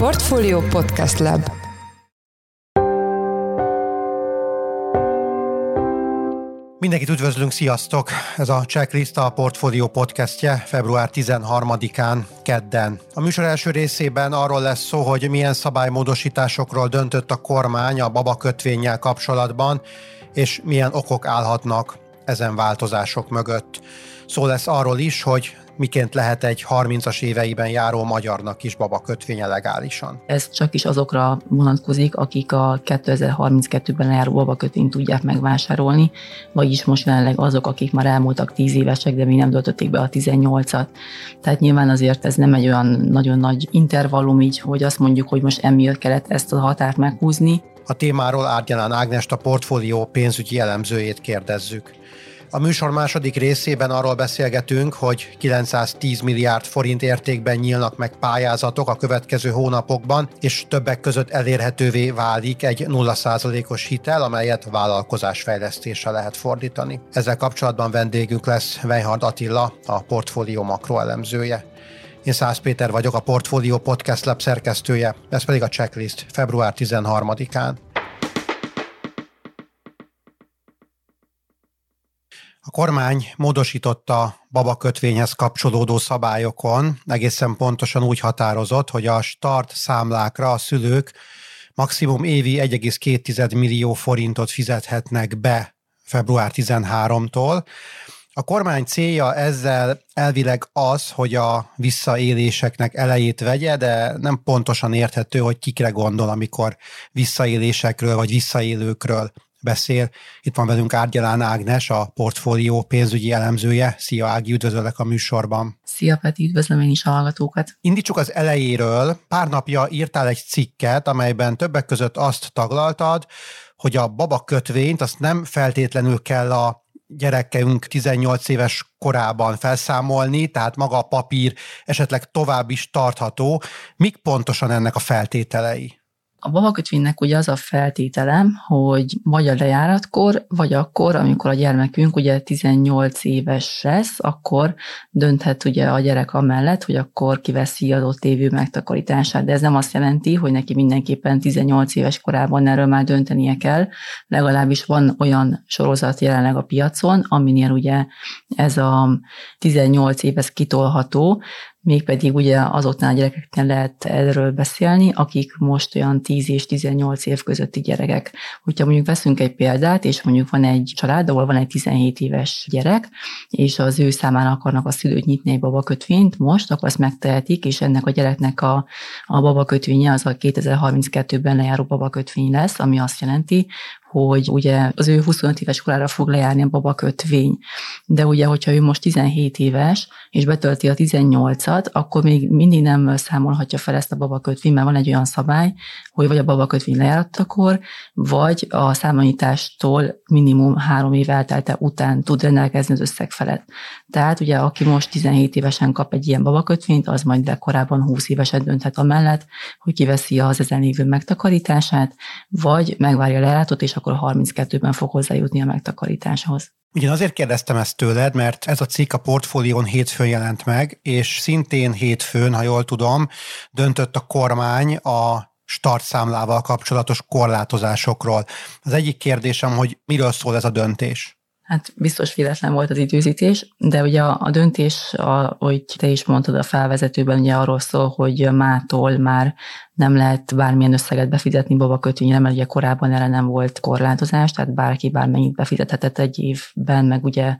Portfolio Podcast Lab Mindenkit üdvözlünk, sziasztok! Ez a Checklist a Portfolio podcastje február 13-án, kedden. A műsor első részében arról lesz szó, hogy milyen szabálymódosításokról döntött a kormány a babakötvényel kapcsolatban, és milyen okok állhatnak ezen változások mögött. Szó lesz arról is, hogy miként lehet egy 30-as éveiben járó magyarnak is baba kötvénye legálisan. Ez csak is azokra vonatkozik, akik a 2032-ben járó baba kötvényt tudják megvásárolni, vagyis most jelenleg azok, akik már elmúltak 10 évesek, de még nem töltötték be a 18-at. Tehát nyilván azért ez nem egy olyan nagyon nagy intervallum így, hogy azt mondjuk, hogy most emiatt kellett ezt a határt meghúzni. A témáról Árgyalán Ágnest a portfólió pénzügyi elemzőjét kérdezzük. A műsor második részében arról beszélgetünk, hogy 910 milliárd forint értékben nyílnak meg pályázatok a következő hónapokban, és többek között elérhetővé válik egy 0%-os hitel, amelyet vállalkozásfejlesztésre lehet fordítani. Ezzel kapcsolatban vendégünk lesz Weinhard Attila, a portfólió makroelemzője. Én Szász Péter vagyok, a Portfolio Podcast Lab szerkesztője, ez pedig a checklist február 13-án. A kormány módosította babakötvényhez kapcsolódó szabályokon, egészen pontosan úgy határozott, hogy a start számlákra a szülők maximum évi 1,2 millió forintot fizethetnek be február 13-tól. A kormány célja ezzel elvileg az, hogy a visszaéléseknek elejét vegye, de nem pontosan érthető, hogy kikre gondol, amikor visszaélésekről vagy visszaélőkről beszél. Itt van velünk Árgyalán Ágnes, a portfólió pénzügyi elemzője. Szia Ági, üdvözöllek a műsorban. Szia Peti, üdvözlöm én is a hallgatókat. Indítsuk az elejéről. Pár napja írtál egy cikket, amelyben többek között azt taglaltad, hogy a baba kötvényt azt nem feltétlenül kell a gyerekünk 18 éves korában felszámolni, tehát maga a papír esetleg tovább is tartható. Mik pontosan ennek a feltételei? A babakötvénynek ugye az a feltételem, hogy vagy a lejáratkor, vagy akkor, amikor a gyermekünk ugye 18 éves lesz, akkor dönthet ugye a gyerek amellett, hogy akkor kiveszi adott évű megtakarítását. De ez nem azt jelenti, hogy neki mindenképpen 18 éves korában erről már döntenie kell. Legalábbis van olyan sorozat jelenleg a piacon, aminél ugye ez a 18 éves kitolható, mégpedig ugye azoknál a gyerekeknél lehet erről beszélni, akik most olyan 10 és 18 év közötti gyerekek. Hogyha mondjuk veszünk egy példát, és mondjuk van egy család, ahol van egy 17 éves gyerek, és az ő számára akarnak a szülőt nyitni egy babakötvényt most, akkor azt megtehetik, és ennek a gyereknek a, a babakötvénye az a 2032-ben lejáró babakötvény lesz, ami azt jelenti, hogy ugye az ő 25 éves korára fog lejárni a babakötvény. De ugye, hogyha ő most 17 éves, és betölti a 18-at, akkor még mindig nem számolhatja fel ezt a babakötvényt, mert van egy olyan szabály, hogy vagy a babakötvény lejárattakor, vagy a számolítástól minimum három év eltelte után tud rendelkezni az összeg felett. Tehát ugye, aki most 17 évesen kap egy ilyen babakötvényt, az majd de korábban 20 évesen dönthet amellett, hogy kiveszi az ezen lévő megtakarítását, vagy megvárja a lejáratot, és akkor 32-ben fog hozzájutni a megtakarításhoz. Ugyan azért kérdeztem ezt tőled, mert ez a cikk a portfólión hétfőn jelent meg, és szintén hétfőn, ha jól tudom, döntött a kormány a startszámlával kapcsolatos korlátozásokról. Az egyik kérdésem, hogy miről szól ez a döntés? Hát biztos véletlen volt az időzítés, de ugye a, a döntés, ahogy te is mondtad a felvezetőben, ugye arról szól, hogy mától már nem lehet bármilyen összeget befizetni babakötvényre, mert ugye korábban erre nem volt korlátozás, tehát bárki bármennyit befizethetett egy évben, meg ugye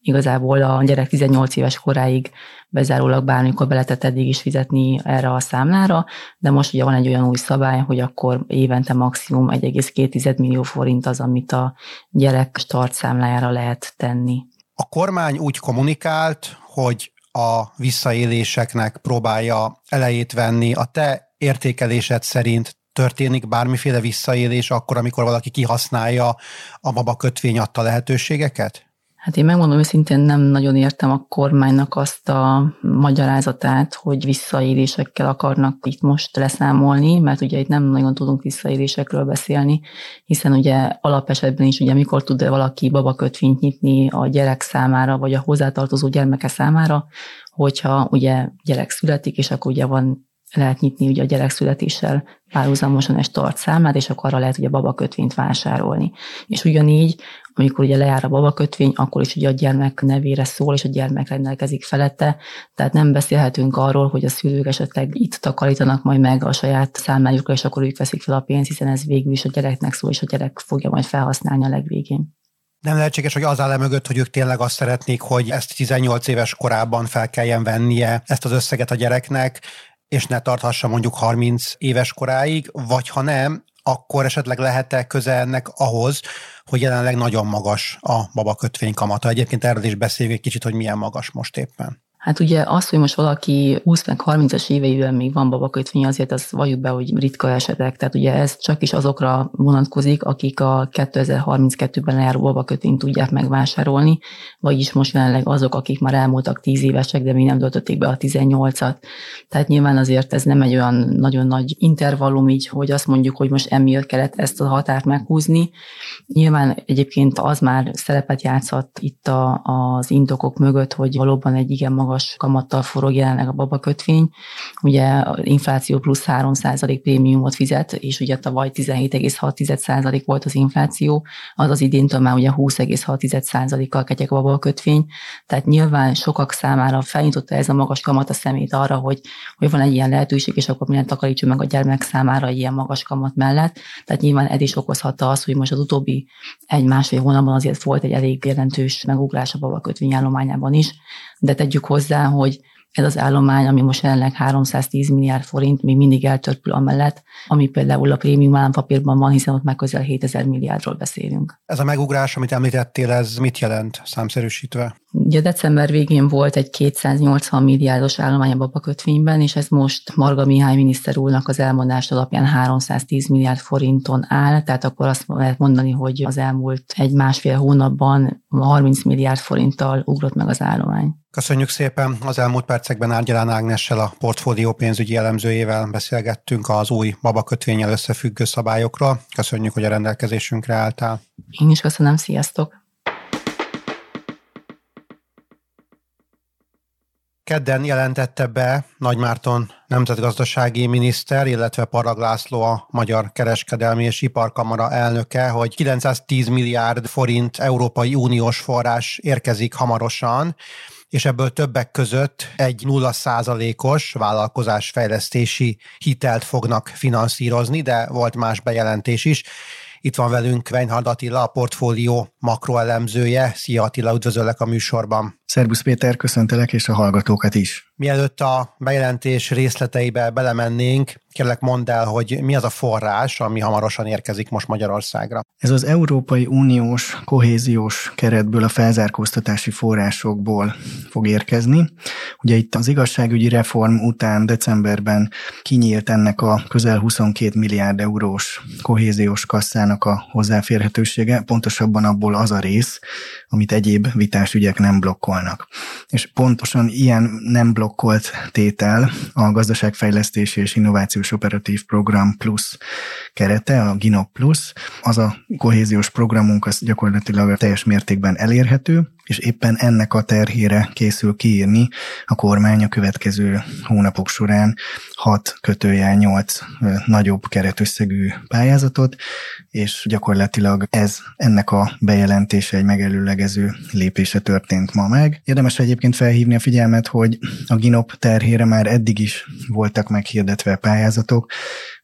igazából a gyerek 18 éves koráig bezárólag bármikor be lehetett eddig is fizetni erre a számlára, de most ugye van egy olyan új szabály, hogy akkor évente maximum 1,2 millió forint az, amit a gyerek start számlájára lehet tenni. A kormány úgy kommunikált, hogy a visszaéléseknek próbálja elejét venni. A te értékelésed szerint történik bármiféle visszaélés akkor, amikor valaki kihasználja a baba kötvény adta lehetőségeket? Hát én megmondom őszintén nem nagyon értem a kormánynak azt a magyarázatát, hogy visszaélésekkel akarnak itt most leszámolni, mert ugye itt nem nagyon tudunk visszaélésekről beszélni, hiszen ugye alapesetben is ugye mikor tud valaki babakötvényt nyitni a gyerek számára, vagy a hozzátartozó gyermeke számára, hogyha ugye gyerek születik, és akkor ugye van lehet nyitni ugye a gyerekszületéssel párhuzamosan egy számlát, és akkor arra lehet ugye babakötvényt vásárolni. És ugyanígy, amikor ugye lejár a babakötvény, akkor is ugye a gyermek nevére szól, és a gyermek rendelkezik felette. Tehát nem beszélhetünk arról, hogy a szülők esetleg itt takarítanak majd meg a saját számlájukra, és akkor ők veszik fel a pénzt, hiszen ez végül is a gyereknek szól, és a gyerek fogja majd felhasználni a legvégén. Nem lehetséges, hogy az áll mögött, hogy ők tényleg azt szeretnék, hogy ezt 18 éves korában fel kelljen vennie ezt az összeget a gyereknek, és ne tarthassa mondjuk 30 éves koráig, vagy ha nem, akkor esetleg lehet-e köze ennek ahhoz, hogy jelenleg nagyon magas a babakötvény kamata. Egyébként erről is beszéljük egy kicsit, hogy milyen magas most éppen. Hát ugye az, hogy most valaki 20 meg 30-as éveiben még van babakötvény, azért az valljuk be, hogy ritka esetek. Tehát ugye ez csak is azokra vonatkozik, akik a 2032-ben lejáró babakötvényt tudják megvásárolni, vagyis most jelenleg azok, akik már elmúltak 10 évesek, de még nem töltötték be a 18-at. Tehát nyilván azért ez nem egy olyan nagyon nagy intervallum így, hogy azt mondjuk, hogy most emiatt kellett ezt a határt meghúzni. Nyilván egyébként az már szerepet játszhat itt a, az indokok mögött, hogy valóban egy igen magas magas kamattal forog jelenleg a babakötvény. Ugye infláció plusz 3% prémiumot fizet, és ugye tavaly 17,6 volt az infláció, az az idéntől már ugye 20,6 ketyek a babakötvény, tehát nyilván sokak számára felnyitotta ez a magas kamat a szemét arra, hogy, hogy van egy ilyen lehetőség, és akkor mindent takarítsuk meg a gyermek számára egy ilyen magas kamat mellett. Tehát nyilván ez is okozhatta azt, hogy most az utóbbi egy-másfél hónapban azért volt egy elég jelentős megugrás a babakötvény állományában is, de tegyük hozzá, hogy ez az állomány, ami most jelenleg 310 milliárd forint, még mindig eltörpül amellett, ami például a prémium állampapírban van, hiszen ott már közel 7000 milliárdról beszélünk. Ez a megugrás, amit említettél, ez mit jelent számszerűsítve? Ugye december végén volt egy 280 milliárdos állomány a babakötvényben, és ez most Marga Mihály miniszter úrnak az elmondás alapján 310 milliárd forinton áll, tehát akkor azt lehet mondani, hogy az elmúlt egy másfél hónapban 30 milliárd forinttal ugrott meg az állomány. Köszönjük szépen! Az elmúlt percekben Árgyalán Ágnessel a portfólió pénzügyi elemzőjével beszélgettünk az új babakötvényel összefüggő szabályokról. Köszönjük, hogy a rendelkezésünkre álltál. Én is köszönöm, sziasztok! Kedden jelentette be Nagy Márton nemzetgazdasági miniszter, illetve Parag László a Magyar Kereskedelmi és Iparkamara elnöke, hogy 910 milliárd forint Európai Uniós forrás érkezik hamarosan, és ebből többek között egy 0 százalékos vállalkozásfejlesztési hitelt fognak finanszírozni, de volt más bejelentés is. Itt van velünk Weinhard Attila, a portfólió makroelemzője. Szia Attila, üdvözöllek a műsorban. Szerbusz Péter, köszöntelek, és a hallgatókat is. Mielőtt a bejelentés részleteibe belemennénk, kérlek mondd el, hogy mi az a forrás, ami hamarosan érkezik most Magyarországra. Ez az Európai Uniós kohéziós keretből a felzárkóztatási forrásokból fog érkezni. Ugye itt az igazságügyi reform után decemberben kinyílt ennek a közel 22 milliárd eurós kohéziós kasszának a hozzáférhetősége, pontosabban abból az a rész, amit egyéb vitás ügyek nem blokkolnak. És pontosan ilyen nem blokkolt tétel a Gazdaságfejlesztési és Innovációs Operatív Program Plus kerete, a GINOP Plus. Az a kohéziós programunk az gyakorlatilag teljes mértékben elérhető, és éppen ennek a terhére készül kiírni a kormány a következő hónapok során 6 kötőjel 8 nagyobb keretösszegű pályázatot, és gyakorlatilag ez ennek a bejelentése egy megelőlegező lépése történt ma meg. Érdemes egyébként felhívni a figyelmet, hogy a GINOP terhére már eddig is voltak meghirdetve pályázatok,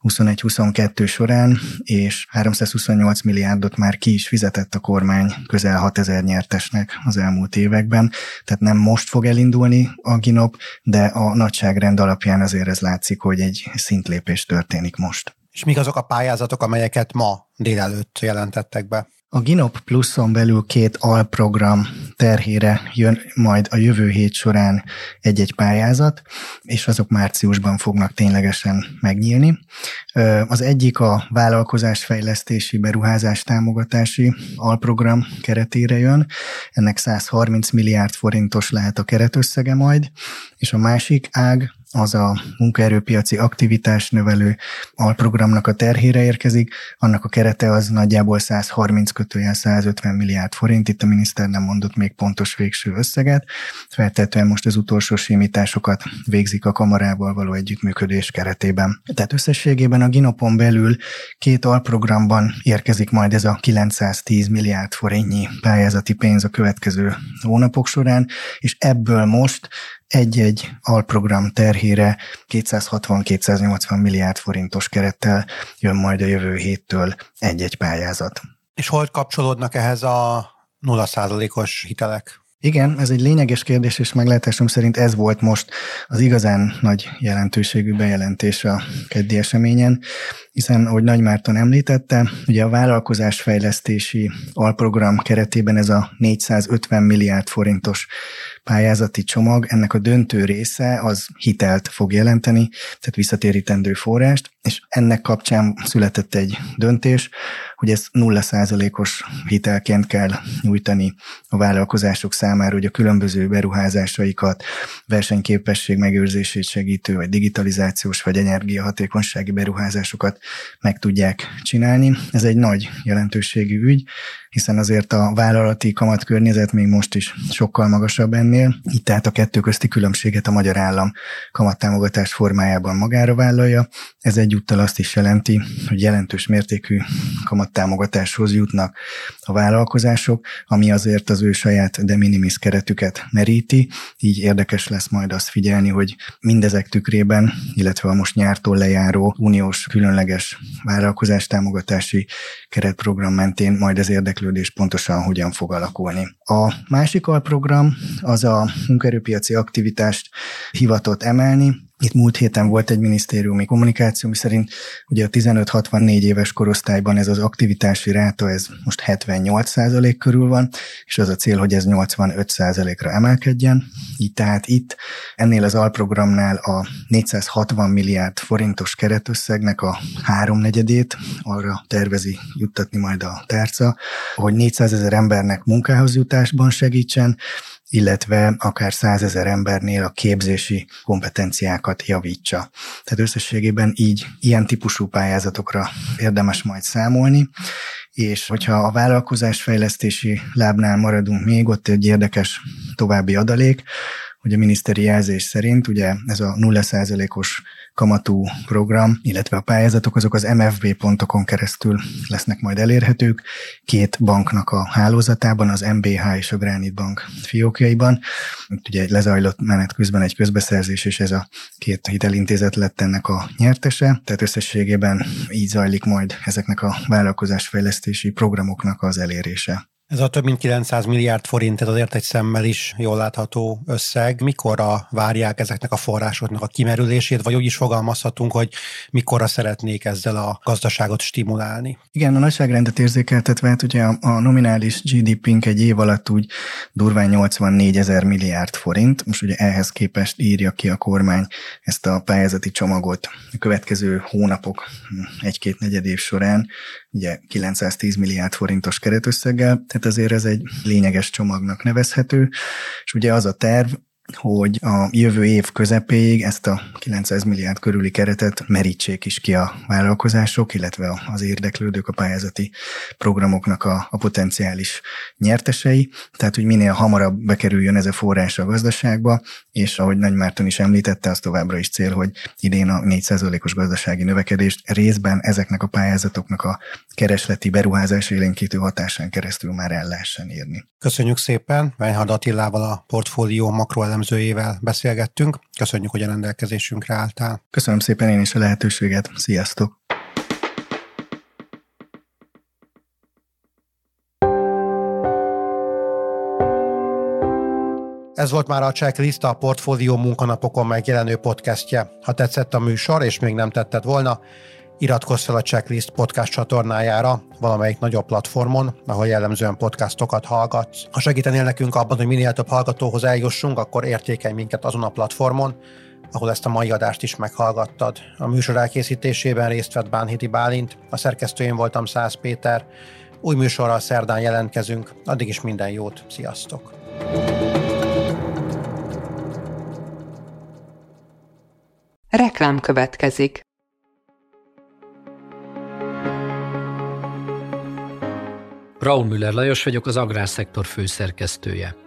21-22 során, és 328 milliárdot már ki is fizetett a kormány közel 6000 nyertesnek az elmúlt években, tehát nem most fog elindulni a GINOP, de a nagyságrend alapján azért ez látszik, hogy egy szintlépés történik most. És mik azok a pályázatok, amelyeket ma délelőtt jelentettek be? A Ginop Pluszon belül két alprogram terhére jön majd a jövő hét során egy-egy pályázat, és azok márciusban fognak ténylegesen megnyílni. Az egyik a vállalkozásfejlesztési beruházás támogatási alprogram keretére jön, ennek 130 milliárd forintos lehet a keretösszege majd, és a másik ág az a munkaerőpiaci aktivitás növelő alprogramnak a terhére érkezik, annak a kerete az nagyjából 130 kötőjel 150 milliárd forint, itt a miniszter nem mondott még pontos végső összeget, feltetően most az utolsó simításokat végzik a kamarával való együttműködés keretében. Tehát összességében a Ginopon belül két alprogramban érkezik majd ez a 910 milliárd forintnyi pályázati pénz a következő hónapok során, és ebből most egy-egy alprogram terhére 260-280 milliárd forintos kerettel jön majd a jövő héttől egy-egy pályázat. És hol kapcsolódnak ehhez a 0%-os hitelek? Igen, ez egy lényeges kérdés, és meglátásom szerint ez volt most az igazán nagy jelentőségű bejelentés a keddi eseményen, hiszen, ahogy Nagy Márton említette, ugye a vállalkozásfejlesztési alprogram keretében ez a 450 milliárd forintos pályázati csomag, ennek a döntő része az hitelt fog jelenteni, tehát visszatérítendő forrást, és ennek kapcsán született egy döntés, hogy ezt 0%-os hitelként kell nyújtani a vállalkozások számára, hogy a különböző beruházásaikat, versenyképesség megőrzését segítő, vagy digitalizációs, vagy energiahatékonysági beruházásokat meg tudják csinálni. Ez egy nagy jelentőségű ügy, hiszen azért a vállalati kamatkörnyezet még most is sokkal magasabb ennél. Itt tehát a kettő közti különbséget a magyar állam kamattámogatás formájában magára vállalja. Ez egyúttal azt is jelenti, hogy jelentős mértékű kamattámogatáshoz jutnak a vállalkozások, ami azért az ő saját de minimis keretüket meríti, így érdekes lesz majd azt figyelni, hogy mindezek tükrében, illetve a most nyártól lejáró uniós különleges vállalkozástámogatási keretprogram mentén majd az érdeklő érdeklődés pontosan hogyan fog alakulni. A másik alprogram az a munkaerőpiaci aktivitást hivatott emelni, itt múlt héten volt egy minisztériumi kommunikáció, mi szerint ugye a 15-64 éves korosztályban ez az aktivitási ráta, ez most 78 százalék körül van, és az a cél, hogy ez 85 százalékra emelkedjen. Így tehát itt ennél az alprogramnál a 460 milliárd forintos keretösszegnek a háromnegyedét arra tervezi juttatni majd a tárca, hogy 400 ezer embernek munkához jutásban segítsen, illetve akár százezer embernél a képzési kompetenciákat javítsa. Tehát összességében így ilyen típusú pályázatokra érdemes majd számolni, és hogyha a vállalkozásfejlesztési lábnál maradunk még, ott egy érdekes további adalék, hogy a miniszteri jelzés szerint ugye ez a 0%-os kamatú program, illetve a pályázatok azok az MFB pontokon keresztül lesznek majd elérhetők, két banknak a hálózatában, az MBH és a Granite Bank fiókjaiban. Itt ugye lezajlott menet közben egy közbeszerzés, és ez a két hitelintézet lett ennek a nyertese, tehát összességében így zajlik majd ezeknek a vállalkozásfejlesztési programoknak az elérése. Ez a több mint 900 milliárd forint, ez azért egy szemmel is jól látható összeg. Mikorra várják ezeknek a forrásoknak a kimerülését, vagy úgy is fogalmazhatunk, hogy mikorra szeretnék ezzel a gazdaságot stimulálni? Igen, a nagyságrendet érzékeltetve, hát ugye a, nominális GDP-nk egy év alatt úgy durván 84 ezer milliárd forint, most ugye ehhez képest írja ki a kormány ezt a pályázati csomagot a következő hónapok, egy-két negyed év során, ugye 910 milliárd forintos keretösszeggel, tehát azért ez egy lényeges csomagnak nevezhető, és ugye az a terv, hogy a jövő év közepéig ezt a 900 milliárd körüli keretet merítsék is ki a vállalkozások, illetve az érdeklődők a pályázati programoknak a, a potenciális nyertesei, tehát hogy minél hamarabb bekerüljön ez a forrás a gazdaságba, és ahogy Nagy Márton is említette, az továbbra is cél, hogy idén a 4%-os gazdasági növekedést részben ezeknek a pályázatoknak a keresleti beruházás élénkítő hatásán keresztül már el lehessen írni. Köszönjük szépen, Weinhard Attilával a portfólió makroelemzőjével beszélgettünk. Köszönjük, hogy a rendelkezésünkre álltál. Köszönöm szépen én is a lehetőséget. Sziasztok! Ez volt már a checklist a Portfólió munkanapokon megjelenő podcastje. Ha tetszett a műsor, és még nem tetted volna, Iratkozz fel a Checklist podcast csatornájára valamelyik nagyobb platformon, ahol jellemzően podcastokat hallgatsz. Ha segítenél nekünk abban, hogy minél több hallgatóhoz eljussunk, akkor értékelj minket azon a platformon, ahol ezt a mai adást is meghallgattad. A műsor elkészítésében részt vett Bánhidi Bálint, a szerkesztőjén voltam Száz Péter. Új műsorral szerdán jelentkezünk, addig is minden jót, sziasztok! Reklám következik. Raúl Müller Lajos vagyok, az Agrárszektor főszerkesztője.